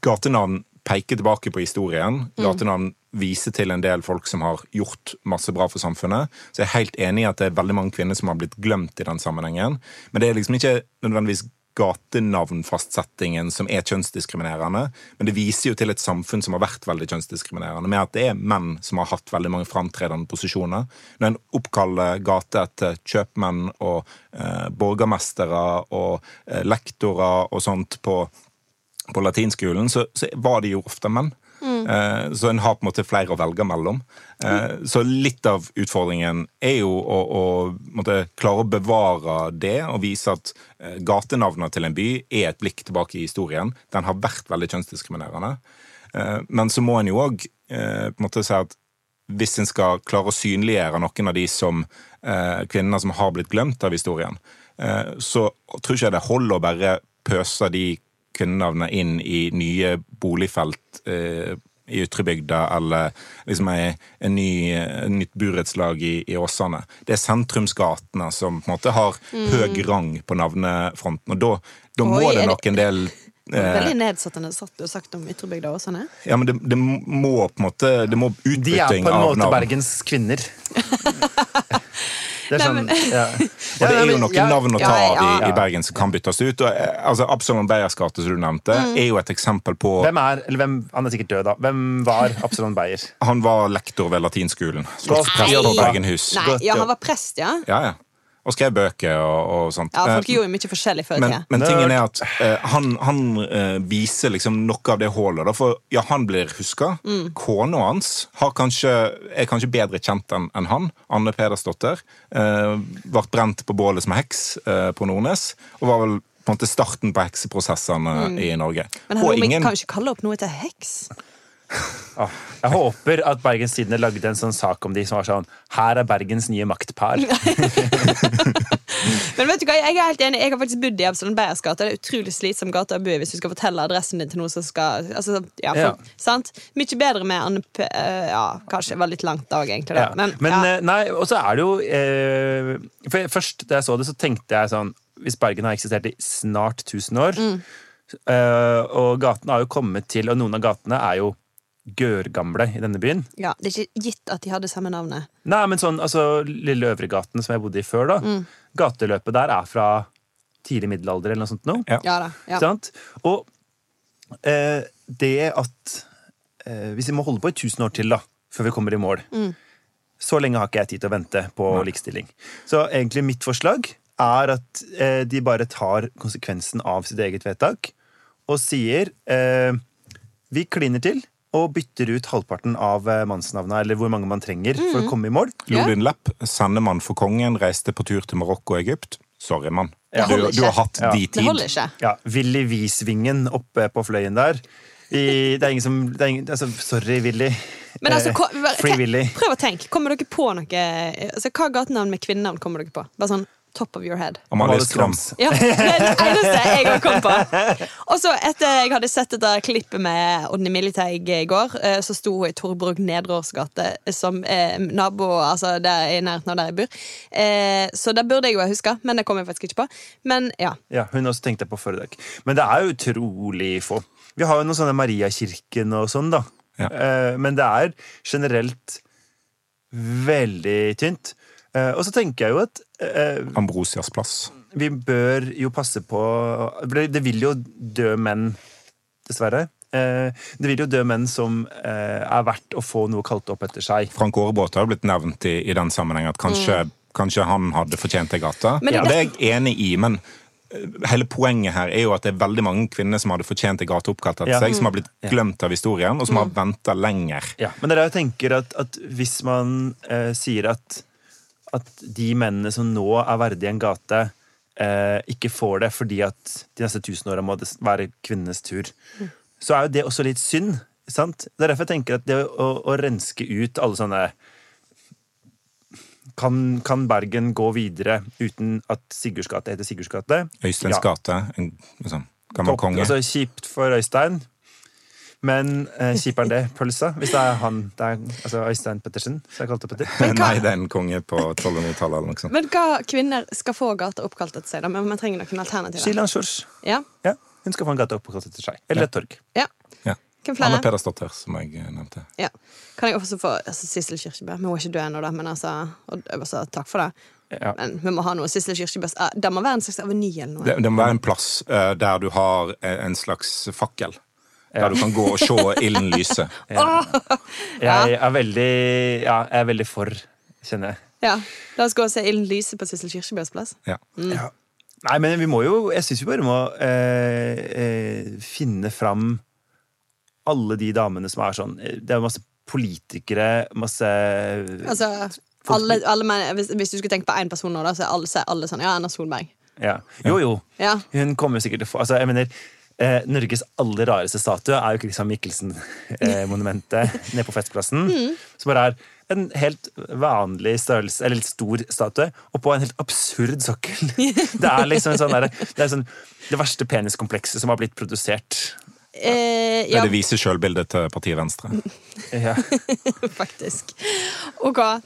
Gatenavn peker tilbake på historien. Gatenavn viser til en del folk som har gjort masse bra for samfunnet. Så jeg er helt enig i at det er veldig mange kvinner som har blitt glemt i den sammenhengen. Men det er liksom ikke nødvendigvis gatenavnfastsettingen som er kjønnsdiskriminerende, men det viser jo til et samfunn som har vært veldig kjønnsdiskriminerende, med at det er menn som har hatt veldig mange framtredende posisjoner. Når en oppkaller gate etter kjøpmenn og eh, borgermestere og eh, lektorer og sånt på på latinskolen, så, så var de jo ofte menn. Eh, Så en har på en måte flere å velge mellom. Eh, Så litt av utfordringen er jo å, å måtte klare å bevare det og vise at eh, gatenavnet til en by er et blikk tilbake i historien. Den har vært veldig kjønnsdiskriminerende. Men så må en jo òg si at hvis en skal klare å synliggjøre noen av de som kvinnene som har blitt glemt av historien, så tror ikke jeg det holder å bare pøse de kvinnenavnene inn i nye boligfelt eh, i Ytrebygda eller liksom ei, en ny, nytt burettslag i, i Åsane. Det er sentrumsgatene som på en måte har høy rang på navnefronten, og da, da må Oi, det det- nok en del eh, Veldig nedsettende satt du og sagt om Ytrebygda og sånn. Ja, men det, det må på en måte Det må De er på en måte. Bergens kvinner. Det er Nei, sånn, men- ja. Og det er jo noen navn å ta av i, i Bergen som kan byttes ut. Og, eh, altså, Absalon Beyers gate, som du nevnte, er jo et eksempel på Hvem er, eller hvem, Han er sikkert død, da. Hvem var Absalon Beyer? Han var lektor ved latinskolen. Slottsprest på Bergenhus. Nei, ja, ja. han var prest, ja. Ja, ja. Og skrev bøker og, og sånt. Ja, Folk Eh, gjorde jo mye forskjellig før men, men tingen er at uh, han, han uh, viser liksom noe av det hullet. da, For ja, han blir huska. Kona hans har kanskje, er kanskje bedre kjent enn en han. Anne Pedersdotter. Uh, ble brent på bålet som heks uh, på Nordnes. Og var vel på en måte starten på hekseprosessene i Norge. Men og hallo, ingen, kan jo ikke kalle opp noe til heks. Ah, jeg håper at Bergens Tidende lagde en sånn sak om de som var sånn Her er Bergens nye maktpar. Men vet du hva, jeg er helt enig. Jeg har faktisk bodd i Absalon Beyers gate. Det er utrolig slitsom gate å bo i hvis du skal fortelle adressen din til noen som skal altså, ja, for, Ja. sant? Mye bedre med P... eh, Ja, kanskje det var litt langt dag, egentlig. Ja. Men, Men, ja. eh, nei, og så er det jo eh, For Først da jeg så det, så tenkte jeg sånn Hvis Bergen har eksistert i snart 1000 år, Mm. eh, og gatene har jo kommet til Og noen av gatene er jo gørgamle i denne byen. ja, det er ikke gitt at de hadde samme navnet. Nei, men sånn, altså Lille Øvregaten, som jeg bodde i før, da. Mm. Gateløpet der er fra tidlig middelalder eller noe sånt nå. Ja. Ja da. Ja. Sant? Og eh, det at eh, Hvis vi må holde på i 1000 år til da, før vi kommer i mål Mm. Så lenge har ikke jeg tid til å vente på likestilling. Så egentlig mitt forslag er at eh, de bare tar konsekvensen av sitt eget vedtak og sier eh, vi kliner til og bytter ut halvparten av eh, mannsnavna, eller hvor mange man trenger for Mm. å komme i mål. Ja. Lodin lapp? sendemann for kongen, reiste på tur til Marokko og Egypt. Sorry, mann. Ja. Du, du har hatt Ja. de Det holder ikke. Ja, Willy Wiesvingen oppe på fløyen der. I, det er ingen som det er ingen, altså, Sorry, Willy. Men altså, hva, Free Willy. prøv å tenke. Kommer dere på noe altså, Hva gatenavn med kvinnenavn kommer dere på? Bare sånn top of your head. Amalie Skrams. Ja, det er det eneste jeg har kommet på. Og så etter jeg hadde sett dette klippet med Odny Militeig i går, eh, så sto hun i Torbrug Nedreårs gate som eh, nabo altså der i nærheten av der jeg bor. Eh, så det burde jeg jo ha huska, men det kom jeg faktisk ikke på. Men ja. Ja, hun også tenkte på forrige dag. Men det er utrolig få. Vi har jo noen sånne Mariakirken og sånn, da. Ja. Eh, Men det er generelt veldig tynt. Eh, Og så tenker jeg jo at eh, Ambrosias plass. vi bør jo passe på Det vil jo dø menn, dessverre. Eh, Det vil jo dø menn som eh, er verdt å få noe kalt opp etter seg. Frank Aarebrot har blitt nevnt i, i den sammenheng at kanskje, kanskje han hadde fortjent ei gate. Men det- Ja, det er jeg enig i, men eh, hele poenget her er jo at det er veldig mange kvinner som hadde fortjent en gate oppkalt etter Ja. seg, som har blitt glemt av historien, og som har venta lenger. Ja, men det er det jeg tenker at, at hvis man eh, sier at, at de mennene som nå er verdige en gate, eh, ikke får det fordi at de neste tusen åra må det være kvinnenes tur, så er jo det også litt synd. Sant? Det er derfor jeg tenker at det å, å renske ut alle sånne kan, kan Bergen gå videre uten at Sigurds gate heter Sigurds gate? Øysteins Ja. gate, en liksom, gammel konge. Altså kjipt for Øystein. Men eh, kjiperen det, pølsa. Hvis det er han, det er, altså Øystein Pettersen, som jeg kalte Petter. Nei, det er en konge på 1200-tallet eller noe sånt. Men hva kvinner skal få gater oppkalt etter seg? da? Men man trenger noen alternativer. Shilan Sjors. Ja. Ja, hun skal få en gate oppkalt etter seg. Eller et torg. ja. Ja. Anne flere? Pedersdotter, som jeg eh, nevnte. Ja. Kan jeg også få altså, Sissel Kirkebø? Men hun er ikke død ennå, da. Men altså, og, altså, takk for det. Ja. Men vi må ha noe Sissel Kyrkjebø. Ah, Det må være en slags aveny eller noe. Det, det må være en plass uh, der du har eh, en slags fakkel. Der du kan gå og se ilden lyse. Jeg er veldig, ja, jeg er veldig for, kjenner jeg. Ja, La oss gå og se Ilden lyse på Sissel Kirkebøs plass. Ja. Ja. Nei, men vi må jo Jeg syns vi bare må eh, eh, finne fram alle de damene som er sånn eh, Det er masse politikere, masse Altså, alle, alle menn, hvis, hvis du skulle tenke på én person nå, da, så er alle, så er alle sånn Ja, Erna Solberg. ja. Jo, jo. Ja. Hun kommer sikkert til å få Altså, jeg mener eh, Norges aller rareste statue er jo Christian Michelsen-monumentet nede på Festplassen. Som bare er en helt vanlig størrelse, eller litt stor statue, og på en helt absurd sokkel. Det er liksom en sånn der, det, er sånn, det verste peniskomplekset som har blitt produsert. Eh, Det ja, det viser sjølbildet til partiet Venstre. Ja. faktisk. Og hva?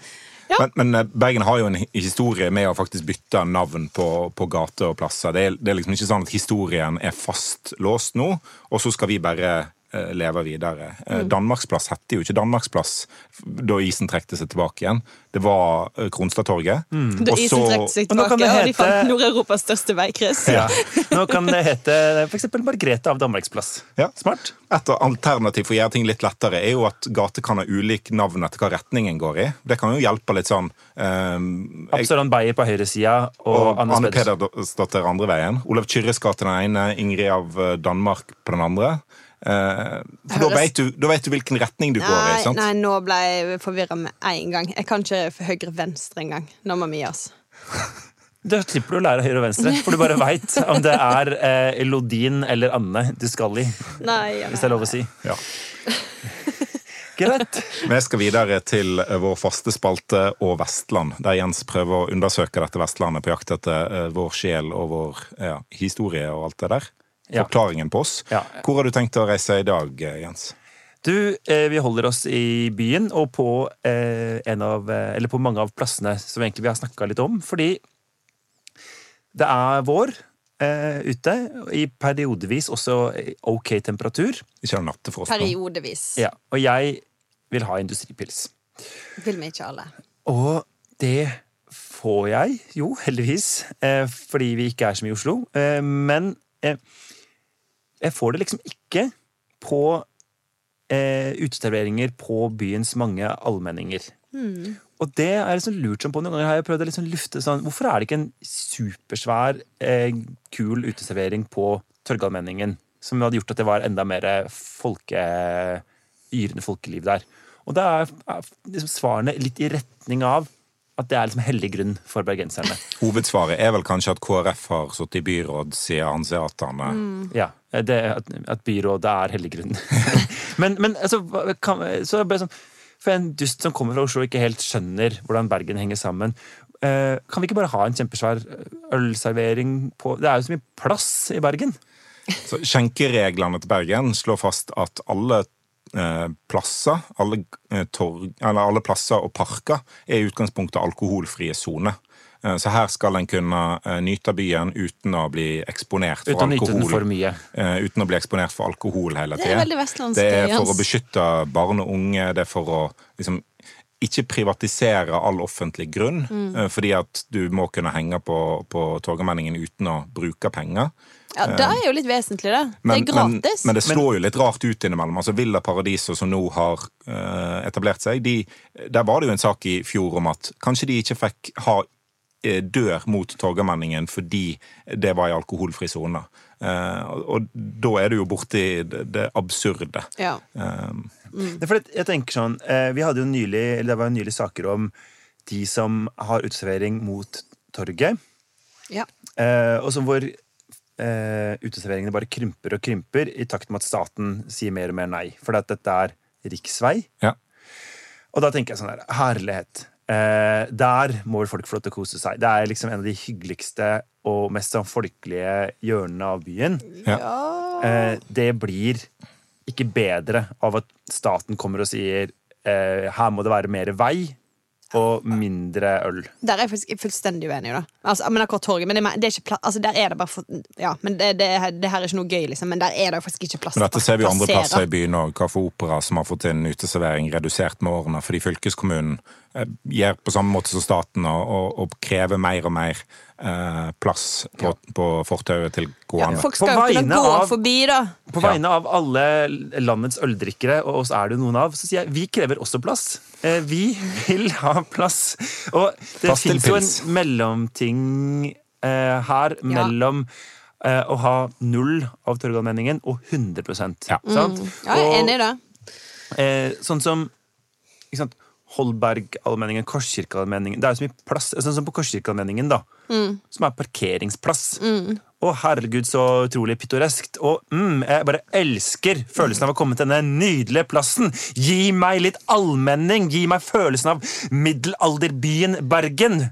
Ja. Men, men eh, Bergen har jo en historie med å faktisk bytte navn på, på gater og plasser. Det er, det er liksom ikke sånn at historien er fastlåst nå, og så skal vi bare eh, leve videre. Mm. Danmarksplass hette jo ikke Danmarksplass da isen trekte seg tilbake igjen. Det var Kronstadtorget. Mm. Da Og isen trekte seg Og hete... tilbake, og de fant Nord-Europas største veikryss. Ja. Nå kan det hete for eksempel Margrethe av Danmarksplass. Ja. Smart. Et alternativ for å gjøre ting litt lettere er jo at gater kan ha ulik navn etter hva retningen går i. Det kan jo hjelpe litt sånn um, jeg, Absalon Beyer på høyresida og, og Anne. Pedersdotter andre veien. Olav Kyrres gate den ene, Ingrid av eh, Danmark på den andre. Eh, for da Høres- vet, du, da vet du hvilken retning du går i. Nei, sant? nei, nå ble jeg forvirra med en gang. Jeg kan ikke høyre-venstre engang. Nå må vi gi oss. Da slipper du å lære høyre og venstre, for du bare veit om det er eh, Lodin eller Anne du skal i. Nei, ja, Hvis det er lov å si. Ja. Greit. Vi skal videre til vår faste spalte og Vestland, der Jens prøver å undersøke dette Vestlandet på jakt etter eh, vår sjel og vår ja, historie og alt det der. Ja. Forklaringen på oss. Ja. Hvor har du tenkt å reise i dag, eh, Jens? Du, eh, vi holder oss i byen og på, eh, en av, eller på mange av plassene som egentlig vi har snakka litt om. Fordi det er vår eh, ute, i periodevis også ok temperatur. Ikke det nattefrost? Periodevis. Ja, og jeg vil ha industripils. Vil vi ikke alle. Og det får jeg jo, heldigvis, eh, fordi vi ikke er mye i Oslo. Eh, men eh, jeg får det liksom ikke på eh, uteserveringer på byens mange allmenninger. Og det er liksom lurt som på noen ganger har jeg prøvd å liksom lufte sånn Hvorfor er det ikke en supersvær, eh, kul uteservering på Torgallmenningen som hadde gjort at det var enda mer folke, yrende folkeliv der? Og da er er liksom svarene litt i retning av at det er liksom hellig grunn for bergenserne. Hovedsvaret er vel kanskje at KrF har sittet i byråd siden Hanseaterne. Ja, det, at, at byrådet er hellig grunn. men, men altså, kan, så er det bare sånn For en dust som kommer fra Oslo og ikke helt skjønner hvordan Bergen henger sammen, eh, kan vi ikke bare ha en kjempesvær ølservering på Det er jo så mye plass i Bergen. Så Skjenkereglene til Bergen slår fast at alle plasser, alle, eh, torg, eller alle plasser og parker er i utgangspunktet alkoholfrie soner. Eh, så her skal en kunne eh, nyte byen uten å bli eksponert for Uten alkohol. for mye. eh, uten å bli eksponert for alkohol hele Det er tida. veldig vestlandsk, Det er for å beskytte barn og unge, det er for å liksom ikke privatisere all offentlig grunn, Mm. eh, fordi at du må kunne henge på, på Torgallmenningen uten å bruke penger. Ja, Det er jo litt vesentlig, det. Men, det er gratis. Men, men det slår jo litt rart ut innimellom. Altså Villa Paradiso, som nå har uh, etablert seg, de, der var det jo en sak i fjor om at kanskje de ikke fikk ha uh, dør mot Torgallmenningen fordi det var i alkoholfri sone. Uh, og, og da er du jo borti det, det absurde. ja. Mm. Det er fordi jeg tenker sånn, vi hadde jo nylig, eller Det var jo nylig saker om de som har uteservering mot torget. ja. Eh, og som hvor eh, uteserveringene bare krymper og krymper i takt med at staten sier mer og mer nei. For at dette er riksvei. ja. Og da tenker jeg sånn her, herlighet. Eh, der må vel folk få lov til å kose seg. Det er liksom en av de hyggeligste og mest sånn folkelige hjørnene av byen. Eh, det blir ikke bedre av at staten kommer og sier eh, her må det være mer vei og mindre øl. Der er jeg faktisk fullstendig uenig. da altså, men akkurat torget Men det, det er ikke plass, altså, der er det bare for, Ja, men det, det, det her er ikke noe gøy, liksom. Men der er det faktisk ikke plass Men dette ser vi andre plasser i byen òg. Kaffe Opera som har fått en uteservering redusert med årene fordi fylkeskommunen gjør på samme måte som staten og, og, og krever mer og mer eh, plass på, på fortauet til Ja, folk skal På jo kunne gå av- forbi, da. På vegne av alle landets øldrikkere, og oss er det noen av, så sier jeg vi krever også plass. Eh, Vi vil ha plass. Og det fins jo en mellomting eh, her mellom eh, å ha null av Torgallmenningen og 100% sant? Ja, jeg er enig i det. Eh, sånn som ikke sant, Holbergallmenningen, Korskirkeallmenningen Det er jo så mye plass, sånn som på Korskirkeallmenningen, da. Som er parkeringsplass. Å, herregud, så utrolig pittoreskt. Og mm, jeg bare elsker følelsen av å komme til denne nydelige plassen. Gi meg litt allmenning! Gi meg følelsen av middelalderbyen Bergen!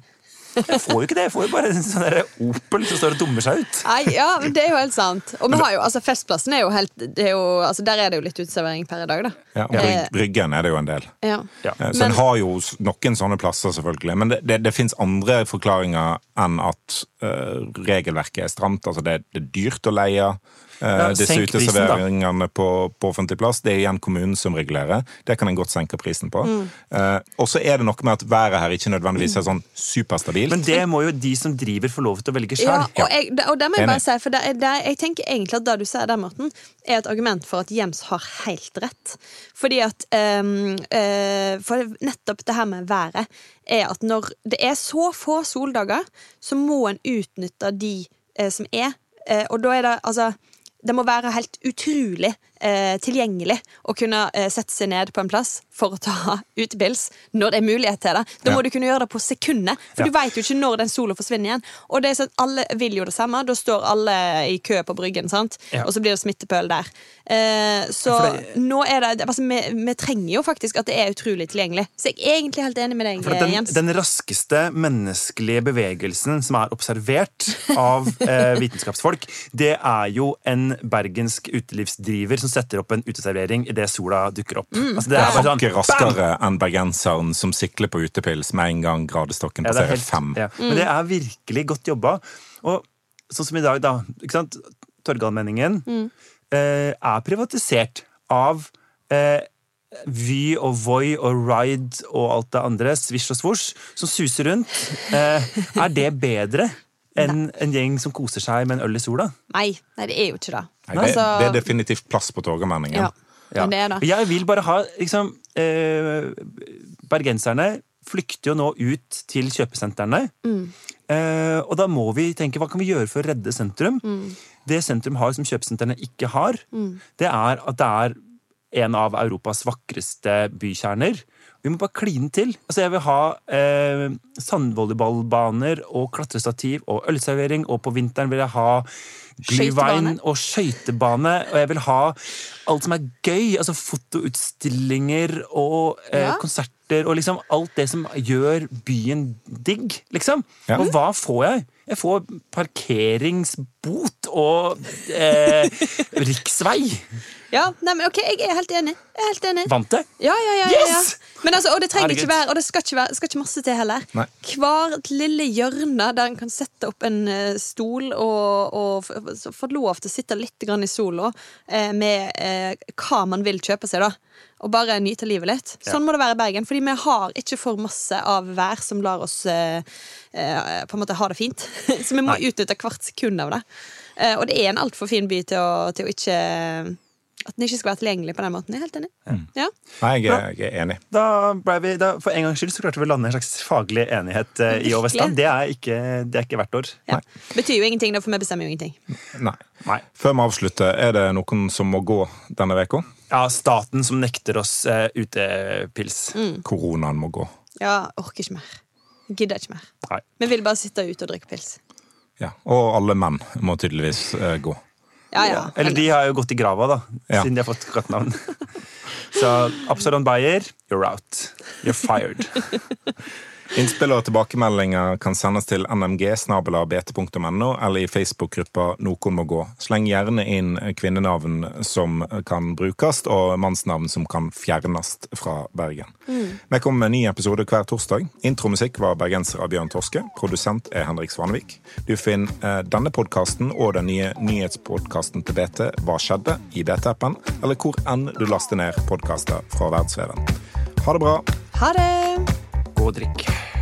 Jeg får jo ikke det. Jeg får jo bare en sånn der Opel som står og dummer seg ut. Nei, ja, men Det er jo helt sant. Og vi har jo, altså Festplassen er jo helt det er jo, altså Der er det jo litt uteservering per i dag, da. Ja, og Bryg- Bryggen er det jo en del. Ja. Ja. Eh, Så Men- en har jo noen sånne plasser, selvfølgelig. Men det, det, det fins andre forklaringer enn at uh, regelverket er stramt. Altså det, det er dyrt å leie eh, Ja, disse uteserveringene på, på offentlig plass. Det er igjen kommunen som regulerer. Det kan en godt senke prisen på. Mm. Eh, og så er det noe med at været her ikke nødvendigvis er sånn superstabilt. Men det må jo de som driver, få lov til å velge Ja, og, jeg, og det må jeg bare si, for det, er- det, er- jeg tenker egentlig at det du sier der, Morten, er et argument for at Jems har helt rett. Fordi at um, uh, For nettopp det her med været er at når det er så få soldager, så må en utnytte de eh, som er. Eh, og da er det altså det må være helt utrolig eh, tilgjengelig å kunne eh, sette seg ned på en plass for å ta utepils når det er mulighet til det. Da må du kunne gjøre det på sekundet, for Ja. du veit jo ikke når den sola forsvinner igjen. Og det er sånn, Alle vil jo det samme. Da står alle i kø på Bryggen, sant? Ja. og så blir det smittepøl der. Eh, så det- nå er det altså, vi, vi trenger jo faktisk at det er utrolig tilgjengelig. Så jeg er egentlig helt enig med deg, den, Jens. den raskeste menneskelige bevegelsen som er observert av eh, vitenskapsfolk, det er jo en bergensk utelivsdriver som setter opp en uteservering idet sola dukker opp. Mm. Altså, det er bare sånn, Hakket raskere enn bergenseren som sikler på utepils med en gang gradestokken Ja, er passerer helt- fem. Ja. Men det er virkelig godt jobba. Og sånn som i dag, da. Ikke sant? Torgallmenningen eh, er privatisert av eh, Vy og Voi og Ride og alt det andre, Svisj og Svosj, som suser rundt. Eh, er det bedre enn en gjeng som koser seg med en øl i sola? Nei, nei, det er jo ikke det. Nei, det, Altså, det er definitivt plass på Torgallmenningen. ja, Ja. det er det. Jeg vil bare ha liksom eh, Bergenserne flykter jo nå ut til kjøpesentrene. Mm. Eh, og da må vi tenke hva kan vi gjøre for å redde sentrum? Mm. Det sentrum har som kjøpesentrene ikke har, det er at det er en av Europas vakreste bykjerner. Vi må bare kline til. Altså Jeg vil ha eh, sandvolleyballbaner og klatrestativ og ølservering, og på vinteren vil jeg ha Glyvein og skøytebane, og jeg vil ha alt som er gøy. Altså fotoutstillinger og eh, Ja. konserter og liksom alt det som gjør byen digg, liksom. Ja. Og hva får jeg? Jeg får parkeringsbot og eh, riksvei. Ja, nei, men ok, Jeg er helt enig. Jeg er helt enig. Vant jeg? Ja, ja, ja, ja, ja. Men altså, og det trenger Herregud. ikke være Og det skal ikke, være, skal ikke masse til heller. Nei. Hvert lille hjørne der en kan sette opp en eh, stol og, og få lov til å sitte litt grann i sola eh, med eh, hva man vil kjøpe seg, da. Og bare nyte livet litt. Sånn må det være i Bergen. Fordi vi har ikke for masse av vær som lar oss eh, eh, på en måte ha det fint. Så vi må Nei. utnytte hvert sekund av det. Eh, og det er en altfor fin by til å, til å ikke At den ikke skal være tilgjengelig på den måten. Jeg er helt enig. Ja. Nei, jeg er, jeg er enig. Da ble vi, da, for en gangs skyld så klarte vi å lande en slags faglig enighet eh, i Overstrand. Det er ikke, det er ikke hvert år. Ja. Betyr jo ingenting, da, for vi bestemmer jo ingenting. Nei. Nei. Før vi avslutter, er det noen som må gå denne uka? Ja, staten som nekter oss eh, utepils. Koronaen må gå. Ja, orker ikke mer. Gidder ikke mer. Nei. Vi vil bare sitte ute og drikke pils. Ja. Og alle menn må tydeligvis eh, gå. Ja, ja. Eller de har jo gått i grava, da, Ja. siden de har fått kattenavn. Så Absalon Bayer, you're out. You're fired. Innspill og tilbakemeldinger kan sendes til nmg-bt.no eller i Facebook-gruppa Noen må gå. Sleng gjerne inn kvinnenavn som kan brukes, og mannsnavn som kan fjernes fra Bergen. Vi kommer med en ny episode hver torsdag. Intromusikk var bergenser av Bjørn Torske. Produsent er Henrik Svanevik. Du finner eh, denne podkasten og den nye nyhetspodkasten til BT Hva skjedde? i BT-appen, eller hvor enn du laster ned podkaster fra verdensveven. Ha det bra! Ha det! og drikk.